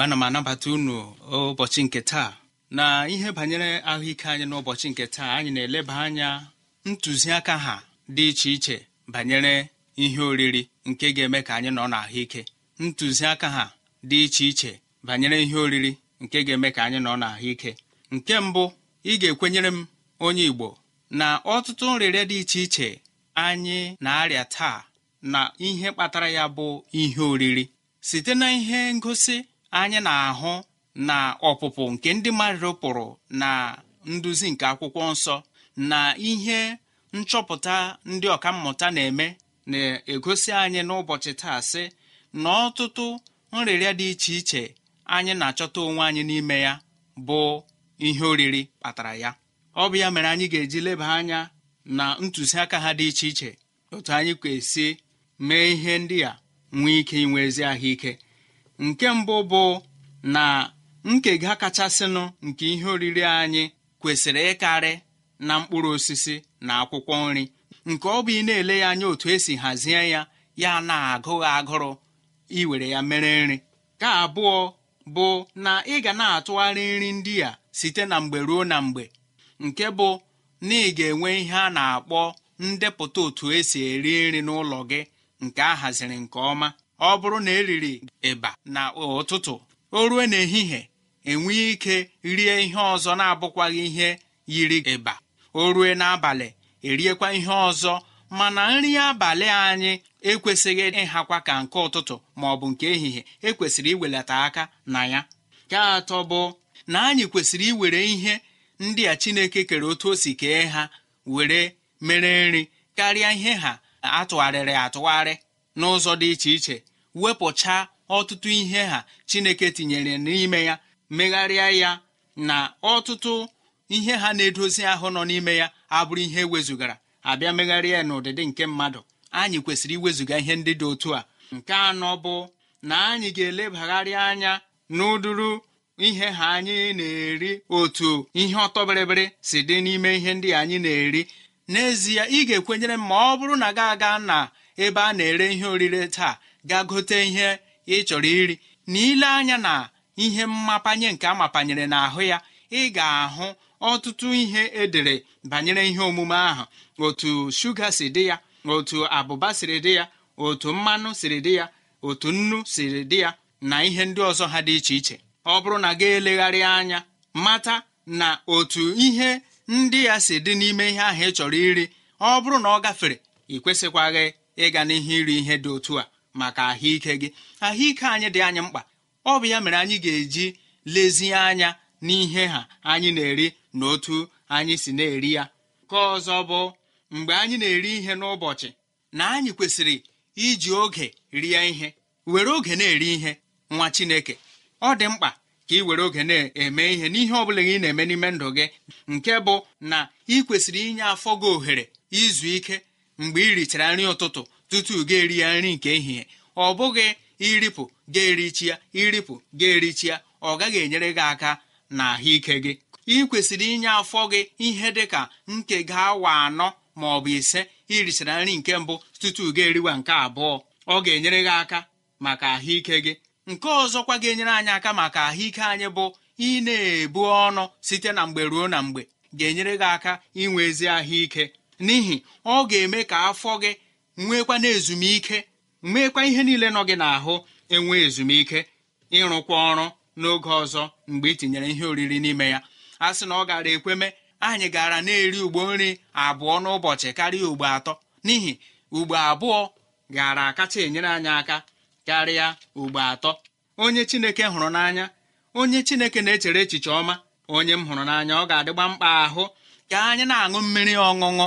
Igbo ana m anabata unu ụbọchị nke taa. Na ihe banyere ahụike anyị n'ụbọchị nke taa anyị na-eleba anya ntụziaka ha dị iche iche banyere ihe oriri nke ga-eme ka anyị nọ n'ahụike. Ntụziaka ha dị iche iche banyere ihe oriri nke ga-eme ka anyị nọ n'ahụike. Nke mbụ ị ga-ekwenyere m onye igbo na ọtụtụ nrịrịa dị iche iche anyị na-arịa taa na ihe kpatara ya bụ ihe oriri. Site na ihe ngosi anyị na-ahụ na ọpụpụ nke ndị mmadụ pụrụ na nduzi nke akwụkwọ nsọ na ihe nchọpụta ndị ọkammụta na-eme na-egosi anyị n'ụbọchị taa sị na ọtụtụ nrịrịa dị iche iche anyị na-achọta onwe anyị n'ime ya bụ ihe oriri kpatara ya. Ọ bụ ya mere anyị ga-eji leba anya na ntụziaka ha dị iche iche otu anyị kwesị mee ihe ndị a nwee ike inwe ezi ahụike. Nke mbụ bụ na nkega kachasịnụ nke ihe oriri anyị kwesịrị ịkarị na mkpụrụ osisi na akwụkwọ nri. Nke ọ bụ ị na-ele ya anya otu esi hazie ya ya na-agụghị agụrụ iwere ya mere nri. Ka abụọ bụ na ị ga na-atụgharị nri ndị a site na mgbe ruo na mgbe. Nke bụ na ị ga-enwe ihe a na-akpọ ndepụta otu esi eri nri n'ụlọ gị nke a haziri nke ọma. Ọ bụrụ na eriri ịba na ụtụtụ o rue n'ehihie enwee ike rie ihe ọzọ na-abụkwaghị ihe yiri ịba. O rue n'abalị eriekwa ihe ọzọ mana nri abalị anyị ekwesịghị ịhakwa ka nke ụtụtụ ma ọ bụ nke ehihie ekwesịrị iwelata aka na ya. Nke atọ bụ na anyị kwesịrị iwere ihe ndị a Chineke kere otu o si kee ha were mere nri karịa ihe ha atụgharịrị atụgharị n'ụzọ dị iche iche. Wepụchaa ọtụtụ ihe ha chineke tinyere n'ime ya megharịa ya na ọtụtụ ihe ha na-edozi ahụ nọ n'ime ya abụrụ ihe ewezugara abịa megharịa ya n'ụdịdị nke mmadụ. Anyị kwesịrị iwezuga ihe ndị dị otu a. Nke anọ bụ na anyị ga-elebagharị anya n'ụdụrụ ihe ha anyị na-eri otu ihe ọtọbịrịbịrị si dị n'ime ihe ndị anyị na-eri. N'ezie ị ga-ekwenyere m ma ọ bụrụ na ga aga na ebe a na-ere ihe orire taa ga gote ihe ị chọrọ iri. Na anya na ihe mmapanye nke amapanyere n'ahụ ya ị ga-ahụ ọtụtụ ihe edere banyere ihe omume ahụ. Otu shuga si dị ya otu abụba siri dị ya otu mmanụ siri dị ya otu nnu siri dị ya na ihe ndị ọzọ ha dị iche iche. Ọ bụrụ na ga-elegharị anya mata na otu ihe ndị ya si dị n'ime ihe ahụ ị chọrọ iri ọ bụrụ na ọ gafere ị kwesịkwaghị ịga n'ihe iri ihe dị otu a. maka ahụike gị. Ahụike anyị dị anyị mkpa. Ọ bụ ya mere anyị ga-eji lezie anya n'ihe ha anyị na-eri na otu anyị si na-eri ya. Nke ọzọ bụ mgbe anyị na-eri ihe n'ụbọchị na anyị kwesịrị iji oge rie ihe were oge na-eri ihe nwa Chineke. Ọ dị mkpa ka ị were oge na-eme ihe n'ihe ọ bụla ị na-eme n'ime ndụ gị. Nke bụ na ị kwesịrị inye afọ gị ohere izu ike mgbe ị richara nri ụtụtụ. Tutu ga eri ya nri nke ehihie. Ọ bụghị iripụ ga-erichi ya iripụ ga-erichi ya ọ gaghị enyere gị aka na ahụike gị. Ị kwesịrị inye afọ gị ihe dị ka nke ga-awa anọ ma ọ bụ ise irichara nri nke mbụ tutu ga eriwa nke abụọ. Ọ ga-enyere gị aka maka ahụike gị. Nke ọzọkwa ga-enyere anyị aka maka ahụike anyị bụ ị na-ebu ọnụ site na mgbe ruo na mgbe. Ga-enyere gị aka inwe ezi ahụike. N'ihi ọ ga-eme ka afọ gị nwekwa na ezumike nwekwa ihe niile nọ gị n'ahụ enwe ezumike ịrụkwa ọrụ n'oge ọzọ mgbe ị tinyere ihe oriri n'ime ya. A sị na ọ gara ekweme anyị gara na-eri ugbo nri abụọ n'ụbọchị karịa ugbo atọ. N'ihi ugbo abụọ gara akacha enyere anyị aka karịa ugbo atọ. Onye chineke hụrụ n'anya onye chineke na-echere echiche ọma onye m hụrụ n'anya ọ ga-adịgba mkpa ahụ ka anyị na-aṅụ mmiri ọṅụṅụ.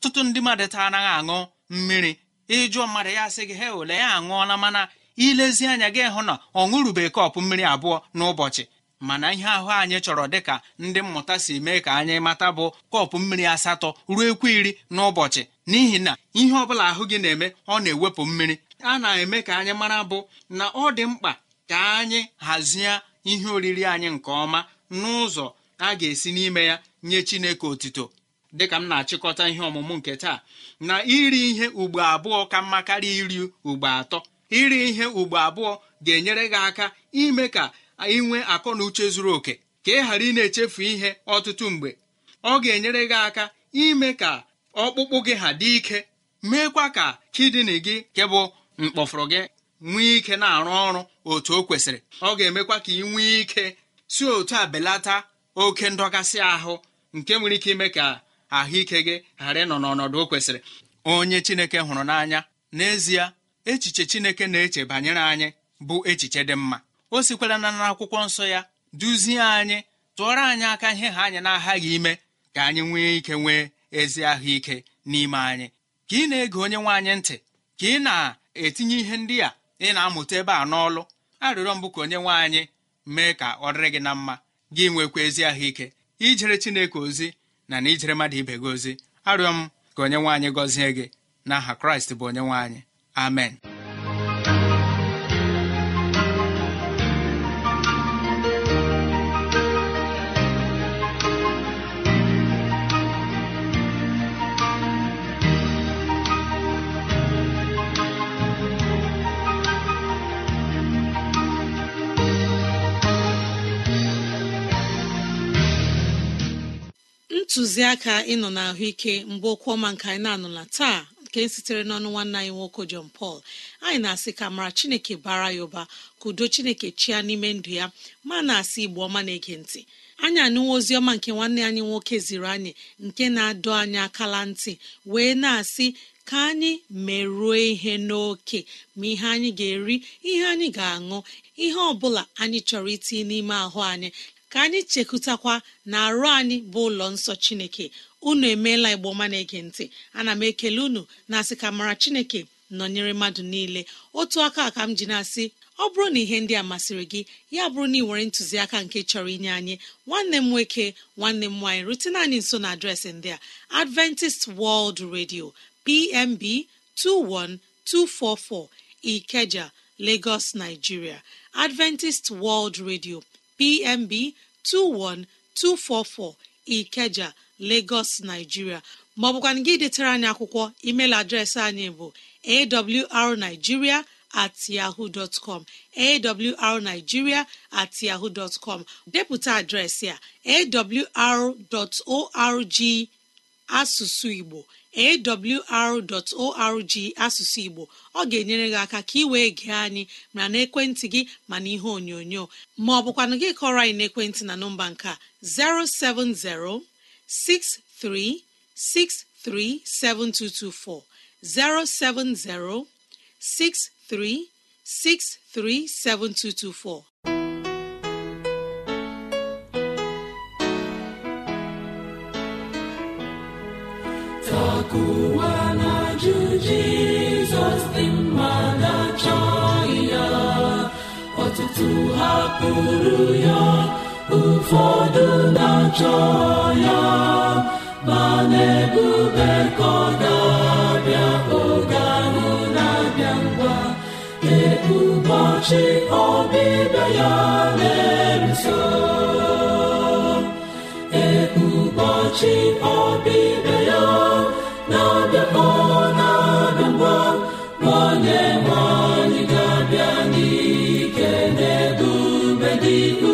Tụtụ ndị mmadụ taa anaghị aṅụ mmiri. Ịjụọ mmadụ ya sị gị he ole ya aṅụọla mana ilezi anya gị hụ na ọ ṅụrụbe kọpụ mmiri abụọ n'ụbọchị. Mana ihe ahụ anyị chọrọ dịka ndị mmụta si mee ka anyị mata bụ kọpụ mmiri asatọ ruo ekwu iri n'ụbọchị. N'ihi na ihe ọ bụla ahụ gị na-eme ọ na-ewepụ mmiri. A na-eme ka anyị mara bụ na ọ dị mkpa ka anyị hazie ihe oriri anyị nke ọma n'ụzọ a ga-esi n'ime ya nye Chineke otito dịka m na-achịkọta ihe ọmụmụ nke taa na iri ihe ugbo abụọ ka mma karịa iri ugbo atọ. Iri ihe ugbo abụọ ga-enyere gị aka ime ka ị nwee akọ na uche zuru oke ka ị ghara ị na-echefu ihe ọtụtụ mgbe. Ọ ga-enyere gị aka ime ka ọkpụkpụ gị ha dị ike meekwa ka kidini gị nke bụ mkpọfụrụ gị nwee ike na-arụ ọrụ otu o kwesịrị. Ọ ga-emekwa ka ị nwee ike si otu a belata oke ndọgasị ahụ nke nwere ike ime ka ahụike gị ghara ịnọ n'ọnọdụ o kwesịrị. Onye chineke hụrụ n'anya n'ezie echiche chineke na-eche banyere anyị bụ echiche dị mma. O sikwara na n'akwụkwọ nsọ ya duzie anyị tụọrọ anyị aka ihe ha anyị na-aghaghị ime ka anyị nwee ike nwee ezi ahụike n'ime anyị. Ka ị na-ege onye nwe anyị ntị ka ị na-etinye ihe ndị a ị na-amụta ebe a n'ọlụ arịrịọ mbụ ka onye nwe anyị mee ka ọ dịrị gị na mma gị nwekwa ezi ahụike. Ijere chineke ozi na na ijere mmadụ ibe gị ozi arịọ m ka onye nwe anyị gọzie gị. N'aha kraịst bụ onye nwe anyị. Amen. Ntụziaka ịnọ n'ahụike mgbe okwu ọma nke anyị na-anụla taa nke sitere n'ọnụ nwanne anyị nwoke John Paul. Anyị na-asị ka mara Chineke bara ya ụba ka udo Chineke chia n'ime ndụ ya ma na-asị Igbo ọma na-ege ntị. Anyị anụwa ozi ọma nke nwanne anyị nwoke ziri anyị nke na-adọ anyị akala ntị wee na-asị ka anyị merụọ ihe n'oke ma ihe anyị ga-eri ihe anyị ga-aṅụ ihe ọ bụla anyị chọrọ itinye n'ime ahụ anyị ka anyị chekụtakwa na arụ anyị bụ ụlọ nsọ chineke. Unu emeela ọma na-ege ntị. Ana m ekele unu na-asị ka mara chineke nọnyere mmadụ niile. Otu aka ka m ji na-asị ọ bụrụ na ihe ndị a masịrị gị ya bụrụ na ị nwere ntụziaka nke chọrọ inye anyị nwanne m nwoke nwanne m nwaanyị rutene anyị nso na adreesị ndị a. Adventist world radio pmb 21244 ikeja lagos nigeria. Adventist world radio pmb 21244 ikeja lagos nigeria. Maọbụkwana gị detara anyị akwụkwọ email adreesị anyị bụ awrnigeria at yahoo dot com. Awrnigeria at yahoo dot com. Depụta adreesị a awr.org asụsụ igbo awr.org asụsụ igbo. Ọ ga-enyere gị aka ka ị wee gee anyị ma n'ekwentị gị ma n'ihe onyonyo. Ma ọ bụkwanụ gị kọrọ anyị n'ekwentị na nọmba nke a 070 6363 ọtụtụ hapụrụ ya ụfọdụ na-achọ ya. Ma na-ebube ka ọ ga-abịa oge ahụ na-abịa ngwa. Ụbọchị ọbịbịa ya na-eruso. Ee ọbịbịa ya na-abịa na-abịa ngwa. Onye n'ebube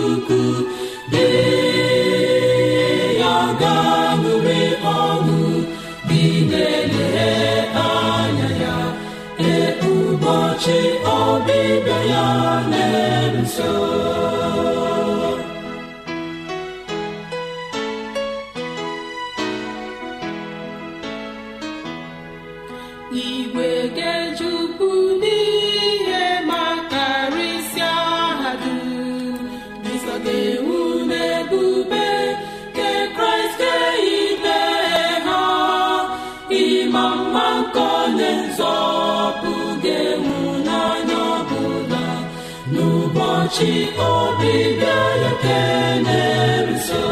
ya keneruso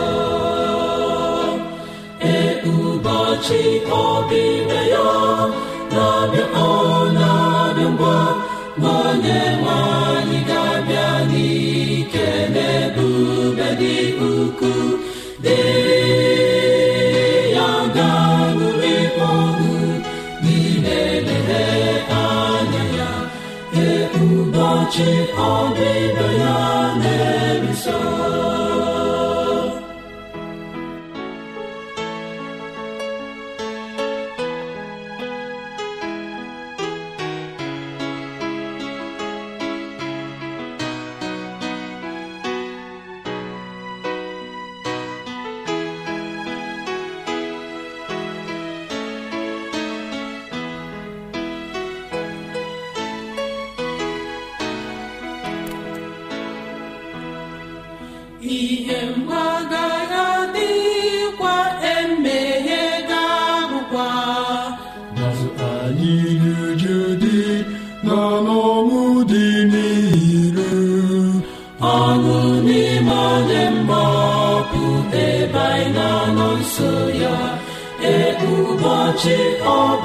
ee ụbọchị ọbịbịa na-abịa ọ na-abịa ngwa onye nwanyị ga-abịa ya na-eruso ihe mgbagara dịkwa emeghe ga-abụkwa. Mazụ anyị n'uju dị na n'ọṅụ dị n'iru ọṅụ n'ime onye mgbapụ ebe anyị na-anọ nso ya. Ee ụbọchị ọbịbịa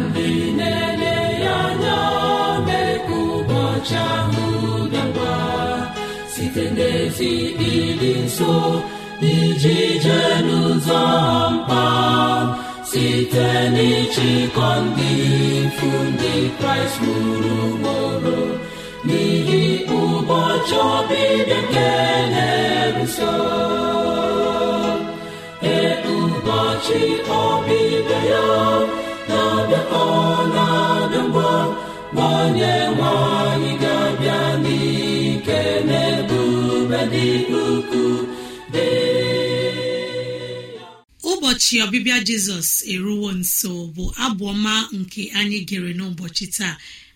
ndị na-ele ya anya mee ka ụbọchị ahụ site n'ezi ịdị nso iji jee n'ụzọ mkpa site n'ịchịkọ ndị mfu ndị kraịst mụrụ mụrụ n'ihi ụbọchị ọbịbịa nke na-eruso ee ụbọchị ọbịbịa ya na-abịa ọ na-abịa ngwa onye nwanyị ụbọchị ọbịbịa jizọs eruwo nso bụ abụọma nke anyị gere n'ụbọchị taa.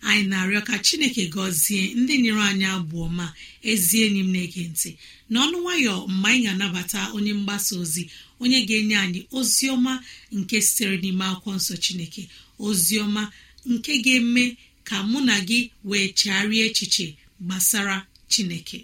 Anyị na-arịọ ka chineke gọzie ndị nyere anyị abụọma ezi enyi m na-ege ntị. N'ọnụ nwayọ mgbe anyị ga-anabata onye mgbasa ozi onye ga-enye anyị ozi ọma nke sitere n'ime akwụkwọ nsọ chineke. Ozi ọma nke ga-eme ka mụ na gị wee chegharịa echiche gbasara chineke.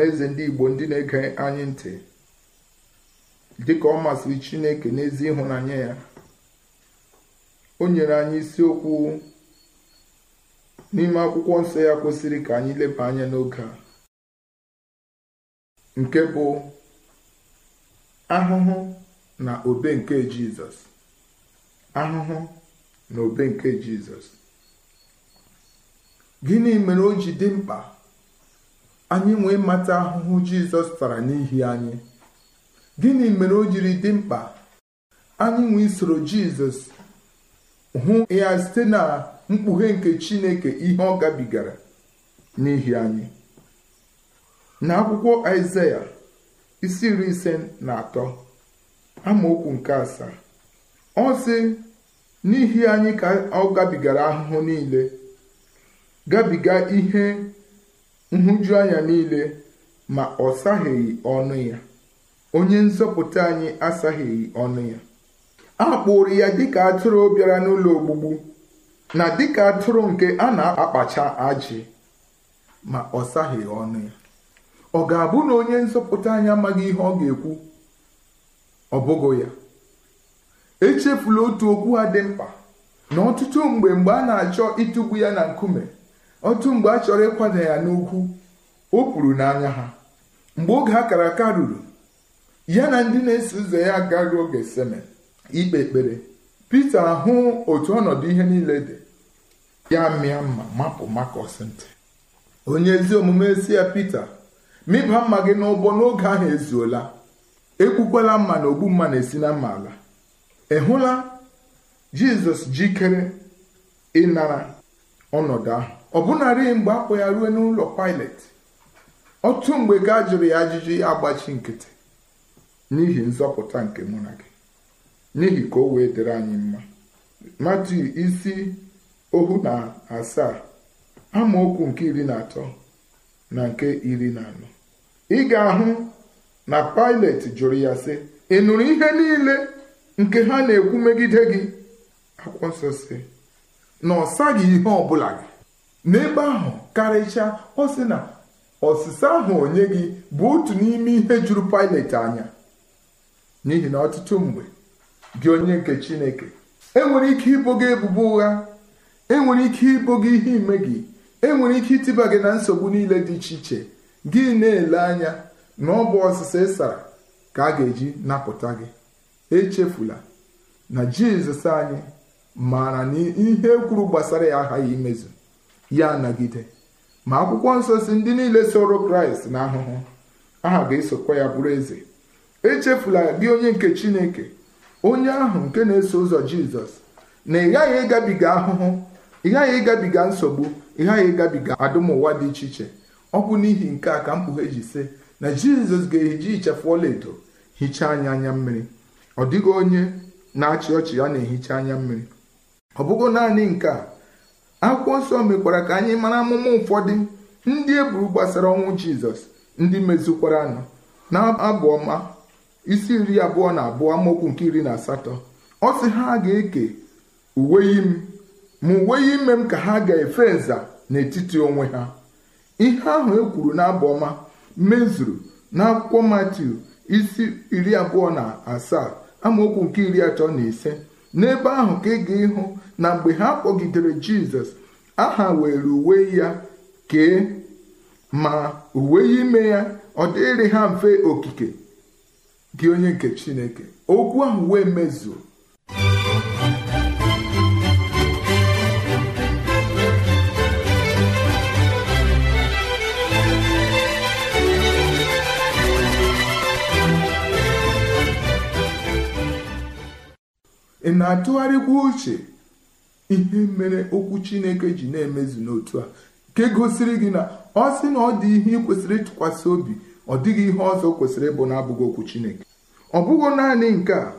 Ọhaneze ndị igbo ndị na-ege anyị ntị dịka ọ masịrị chineke n'ezi ịhụnanya ya. O nyere anyị isiokwu n'ime akwụkwọ nsọ ya kwesịrị ka anyị leba anya n'oge a nke bụ ahụhụ na obe nke jizọs. Ahụhụ na obe nke jizọs. Gịnị mere o ji dị mkpa anyị nwee mata ahụhụ jizọs tara n'ihi anyị. Gịnị mere o jiri dị mkpa? Anyị nwee isoro jizọs hụ ya site na mkpughe nke chineke ihe ọ gabigara n'ihi anyị. Na akwụkwọ aịzaya isi iri ise na atọ amaokwu nke asaa ọ sị n'ihi anyị ka ọ gabigara ahụhụ niile gabiga ihe nhụju anya niile ma ọ saghịghị ọnụ ya. Onye nzọpụta anyị asaghịghị ọnụ ya. A kpụrụ ya dịka atụrụ bịara n'ụlọ ogbugbu na dịka atụrụ nke a na-akpacha ajị ma ọ saghịghị ọnụ ya. Ọ ga-abụ na onye nzọpụta anyị amaghị ihe ọ ga-ekwu? Ọ bụghị ya. Echefula otu okwu ha dị mkpa na ọtụtụ mgbe mgbe a na-achọ ịtụgbu ya na nkume. Otu mgbe a chọrọ ịkwada ya n'ugwu o kwuru n'anya ha. Mgbe oge akara aka ruru ya na ndị na-eso ụzọ ya garuo Geseme ikpe ekpere Pita hụ otu ọnọdụ ihe niile dị. Ya mịa mma mapụ makọs ntị onye ezi omume si ya Pita mịba mma gị n'ụgbọ n'oge ahụ ezuola. Ekwukwala mma na ogbu mma na-esi na mma ala. Ị hụla? Jizọs jikere ịnara ọnọdụ ahụ. Ọbụnarị mgbe akpọ ya ruo n'ụlọ Pilet otu mgbe ka a jụrụ ya ajụjụ ya agbachi nkịtị n'ihi nzọpụta nke mụ na gị n'ihi ka o wee dịrị anyị mma. Matiu isi ohu na asaa amaokwu nke iri na atọ na nke iri na anọ. Ị ga-ahụ na Pilet jụrụ ya sị ị nụrụ ihe niile nke ha na-ekwu megide gị? Akwụkwọ nsọ sị na ọ saghị ihe ọbụla gị. N'ebe ahụ karịchaa ọ sị na ọsịsa ahụ onye gị bụ otu n'ime ihe juru Pilet anya. N'ihi na ọtụtụ mgbe gị onye nke Chineke enwere ike ibo gị ebubo ụgha enwere ike ibo gị ihe ime gị enwere ike itiba gị na nsogbu niile dị iche iche. Gị na-ele anya na ọ bụ ọsịsa ịsara ka a ga-eji napụta gị. Echefula na Jizọs anyị maara na ihe kwuru gbasara ya aghaghị imezu. Ya nagide ma akwụkwọ nsọ si ndị niile soro kraịst na ahụhụ aha ga-esokwa ya bụrụ eze. Echefula gị onye nke chineke onye ahụ nke na-eso ụzọ jizọs na ị ghaghị ịgabiga ahụhụ ị ghaghị ịgabiga nsogbu ị ghaghị ịgabiga adụmụwa dị iche iche. Ọ bụ n'ihi nke a ka mkpughe ji sị na jizọs ga-eji ịchafụ ọlaedo hichaa anyị anya mmiri. Ọ dịghị onye na-achị ọchị ya na-ehicha anya mmiri. Ọ bụghị naanị nke a akwụkwọ nsọ mekwara ka anyị mara amụma ụfọdụ ndị e buru gbasara ọnwụ jizọs ndị mezukwara nọ na abụ isi iri abụọ na abụọ amaokwu nke iri na asatọ. Ọ sị ha ga-eke uwe imi ma uwe ime m ka ha ga-efe nza n'etiti onwe ha. Ihe ahụ e kwuru n'abụ ọma mezuru n'akwụkwọ matiu isi iri abụọ na asaa amaokwu nke iri atọ na ise. N'ebe ahụ ka ị ga-ịhụ na mgbe ha kpọgidere jizọs aha were uwe ya kee ma uwe ime ya ọ dịrị ha mfe okike. Gị onye nke chineke okwu ahụ wee mezuo. Ị na-atụgharịkwa uche? Ihe mere okwu chineke ji na-emezu n'otu a nke gosiri gị na ọ sị na ọ dị ihe ị kwesịrị ịtụkwasị obi ọ dịghị ihe ọzọ kwesịrị ịbụ na-abụghị okwu chineke. Ọ bụghị naanị nke a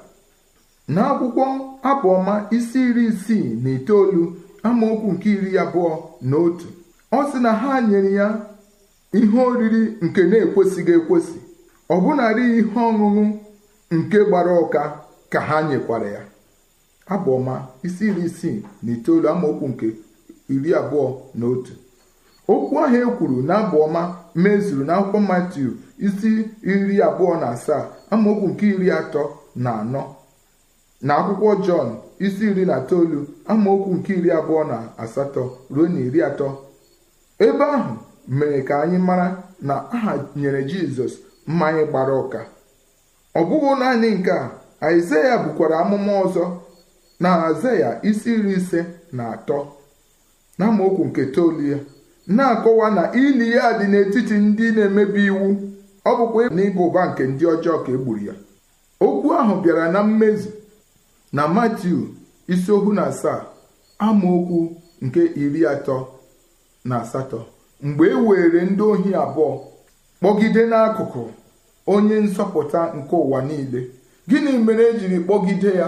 n'akwụkwọ abụọma isi iri isii na itoolu amaokwu nke iri abụọ na otu ọ sị na ha nyere ya ihe oriri nke na-ekwesịghị ekwesị ọbụnarị ihe ọṅụṅụ nke gbara ụka ka ha nyekwara ya. Abụọma isi iri isii na itoolu amaokwu nke iri abụọ na otu. Okwu ahụ e kwuru na abụọma mezuru n'akwụkwọ matiu isi iri abụọ na asaa amaokwu nke iri atọ na anọ. Na akwụkwọ jọn isi iri na itoolu amaokwu nke iri abụọ na asatọ ruo na iri atọ. Ebe ahụ mere ka anyị mara na aha nyere jizọs mmanya gbara ụka ọ bụghị naanị nke a aịzaya bukwara amụma ọzọ na azaya isi iri ise na atọ. Na amaokwu nke toolu ya. Na-akọwa na ili ya dị n'etiti ndị na-emebi iwu. Ọ bụkwa n'ịba ụba nke ndị ọjọọ ka e gburu ya. Okwu ahụ bịara na mmezu na matiu isi ohu na asaa amaokwu nke iri atọ na asatọ. Mgbe e were ndị ohi abụọ kpọgide n'akụkụ onye nsọpụta nke ụwa niile gịnị mere ejiri kpọgide ya?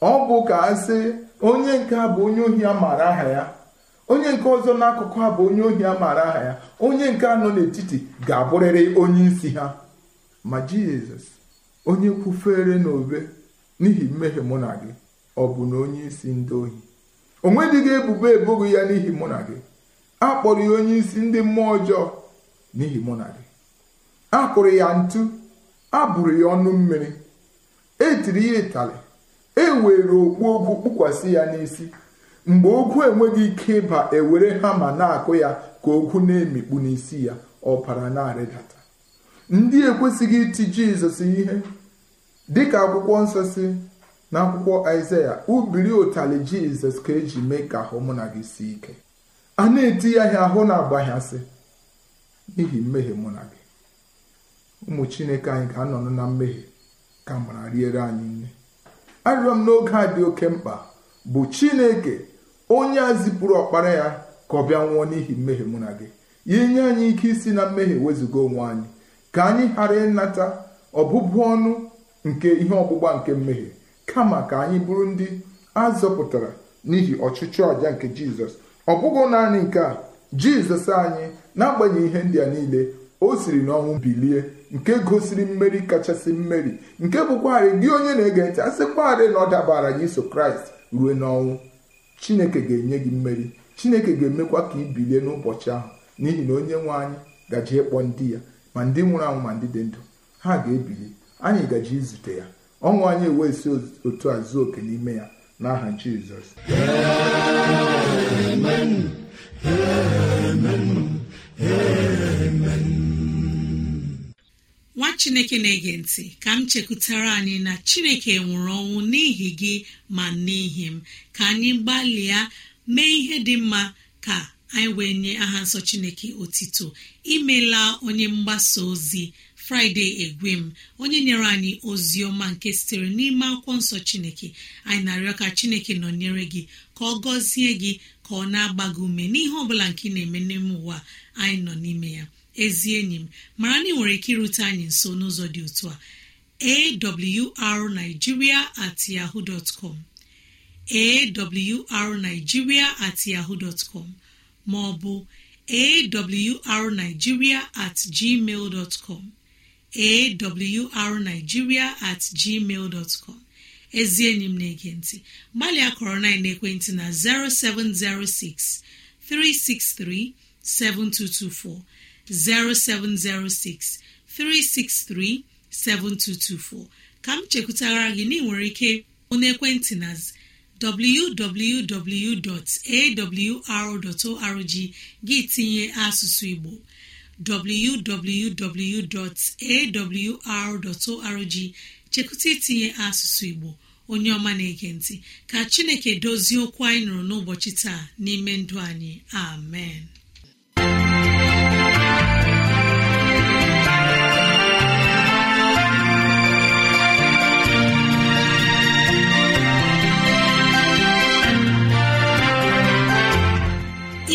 Ọ bụ ka a sị onye nke a bụ onye ohi a maara aha ya. Onye nke ọzọ n'akụkụ a bụ onye ohi a maara aha ya. Onye nke anọ n'etiti ga-abụrịrị onye isi ha. Ma jizọs onye kwufere n'obe n'ihi mmehie mụ na gị ọ bụ na onye isi ndị ohi? O nwedịghị ebubo eboghị ya n'ihi mụ na gị. A kpọrọ ya onye isi ndị mmụọ ọjọọ n'ihi mụ na gị. A kụrụ ya ntu a bụrụ ya ọnụ mmiri e tiri ya ịtalị. E were okpu ogwu kpukwasị ya n'isi. Mgbe ogwu enweghị ike ịba ewere hama na-akụ ya ka ogwu na-emikpu n'isi ya ọbara na-arịdata. Ndị ekwesịghị iti jizọs ihe dịka akwụkwọ nsọ si na akwụkwọ aịzaya ubiri ụtalị jizọs ka eji mee ka ahụ mụ na gị si ike. A na-eti ya ahịa ahụ na-agbahasị n'ihi mmehie mụ na gị. Ụmụ chineke anyị ga-anọnụ na mmehie ka mara riere anyị nne. Arịrịọ m n'oge a dị oke mkpa bụ chineke onye a zipụrụ ọkpara ya ka ọ bịa nwụọ n'ihi mmehie mụ na gị. Ya enye anyị ike isi na mmehie wezụga onwe anyị. Ka anyị ghara ịnata ọbụbụ ọnụ nke ihe ọgbụgba nke mmehie kama ka anyị bụrụ ndị a zọpụtara n'ihi ọchịchị ọja nke jizọs. Ọ bụghị naanị nke a jizọs anyị n'agbanyeghị ihe ndị a niile o siri n'ọnwụ bilie nke gosiri mmeri kachasị mmeri nke bụkwarị gị onye na-ege ntị asịkwarị na ọ dabara gị iso kraịst ruo n'ọnwụ. Chineke ga-enye gị mmeri chineke ga-emekwa ka ị bilie n'ụbọchị ahụ n'ihi na onye nwe anyị gaji ịkpọ ndị ya ma ndị nwụrụ anwụ ma ndị dị ndụ ha ga-ebili anyị gaji izute ya. Ọnwụ anyị ewee si otu a zuo oke n'ime ya n'aha jizọs. Nwa chineke na-ege ntị ka m chekwutara anyị na chineke nwụrụ ọnwụ n'ihi gị ma n'ihi m. Ka anyị gbalịa mee ihe dị mma ka anyị wee nye aha nsọ chineke otito imela onye mgbasa ozi fraịde egwem onye nyere anyị ozi ọma nke sitere n'ime akwụkwọ nsọ chineke anyị na-arịọ ka chineke nọnyere gị ka ọ gọzie gị ka ọ na-agba gị ume n'ihe ọbụla nke ị na-eme n'ime ụwa anyị nọ n'ime ya. Ezi enyi m mara na ị nwere ike irute anyị nso n'ụzọ dị otu a. Awrnigeria at yahoo dot com. Awrnigeria at yahoo dot com. Ma ọ bụ awrnigeria at gmail dot com. Awrnigeria at gmail dot com. Ezi enyi m na-ege ntị gbalịa kọrọ na ekwentị na 0706 363 7224 0706 363 7224 ka m chekwutara gị na ị nwere ike onye ekwentị na www.awr.org gị tinye asụsụ igbo. www.awr.org chekwụta itinye asụsụ igbo onye ọma na-ege ntị. Ka chineke dozie okwu anyị nụrụ n'ụbọchị taa n'ime ndụ anyị. Amen.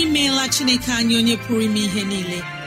Imeela chineke anyị onye pụrụ ime ihe niile.